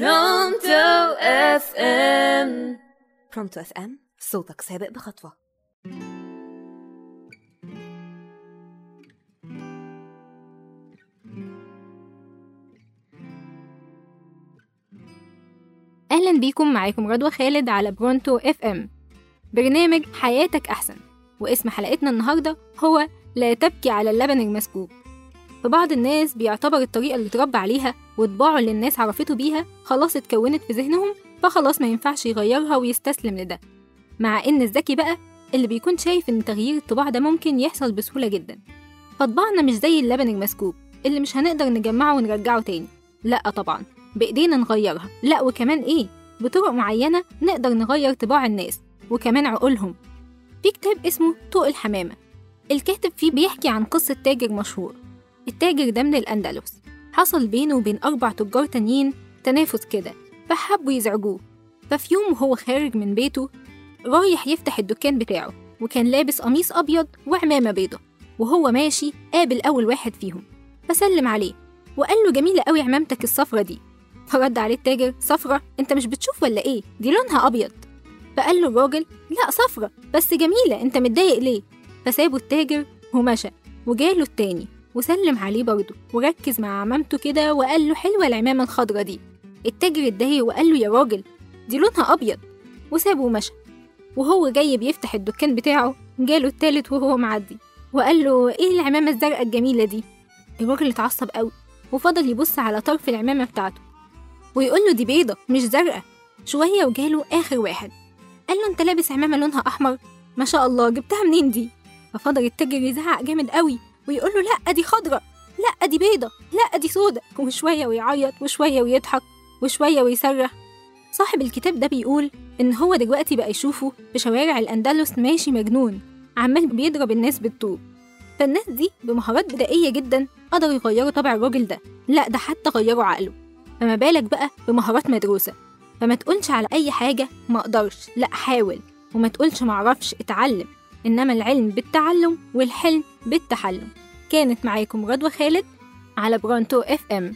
برونتو اف ام برونتو اف ام صوتك سابق بخطوة. أهلا بيكم معاكم رضوى خالد على برونتو اف ام برنامج حياتك أحسن واسم حلقتنا النهاردة هو لا تبكي على اللبن المسكوب. فبعض الناس بيعتبر الطريقة اللي اتربى عليها وطباعه اللي الناس عرفته بيها خلاص اتكونت في ذهنهم فخلاص ما ينفعش يغيرها ويستسلم لده. مع إن الذكي بقى اللي بيكون شايف إن تغيير الطباع ده ممكن يحصل بسهولة جدا. فطباعنا مش زي اللبن المسكوب اللي مش هنقدر نجمعه ونرجعه تاني. لأ طبعا بإيدينا نغيرها. لأ وكمان إيه؟ بطرق معينة نقدر نغير طباع الناس وكمان عقولهم. في كتاب اسمه طوق الحمامة. الكاتب فيه بيحكي عن قصة تاجر مشهور. التاجر ده من الأندلس. حصل بينه وبين أربع تجار تانيين تنافس كده فحبوا يزعجوه. ففي يوم وهو خارج من بيته رايح يفتح الدكان بتاعه وكان لابس قميص أبيض وعمامة بيضة وهو ماشي قابل أول واحد فيهم. فسلم عليه وقال له جميلة قوي عمامتك الصفرة دي. فرد عليه التاجر صفرة؟ أنت مش بتشوف ولا إيه؟ دي لونها أبيض. فقال له الراجل لا صفرة بس جميلة أنت متضايق ليه؟ فسابه التاجر ومشى وجاله التاني. وسلم عليه برضه وركز مع عمامته كده وقال له حلوة العمامة الخضرة دي. التاجر اتضايق وقال له يا راجل دي لونها أبيض. وسابه ومشى. وهو جاي بيفتح الدكان بتاعه جاله التالت وهو معدي. وقال له إيه العمامة الزرقاء الجميلة دي؟ الراجل اتعصب قوي وفضل يبص على طرف العمامة بتاعته. ويقول له دي بيضة مش زرقاء. شوية وجاله آخر واحد. قال له أنت لابس عمامة لونها أحمر؟ ما شاء الله جبتها منين دي؟ ففضل التاجر يزعق جامد قوي. ويقول له لا دي خضرة لا دي بيضة لا دي سودة وشوية ويعيط وشوية ويضحك وشوية ويصرخ. صاحب الكتاب ده بيقول إن هو دلوقتي بقى يشوفه في شوارع الأندلس ماشي مجنون عمال بيضرب الناس بالطوب. فالناس دي بمهارات بدائية جدا قدروا يغيروا طبع الراجل ده. لا ده حتى غيروا عقله. فما بالك بقى بمهارات مدروسة فما تقولش على أي حاجة ما أقدرش لا حاول. وما تقولش معرفش اتعلم. إنما العلم بالتعلم والحلم بالتحلم. كانت معاكم رضوى خالد على برونتو اف ام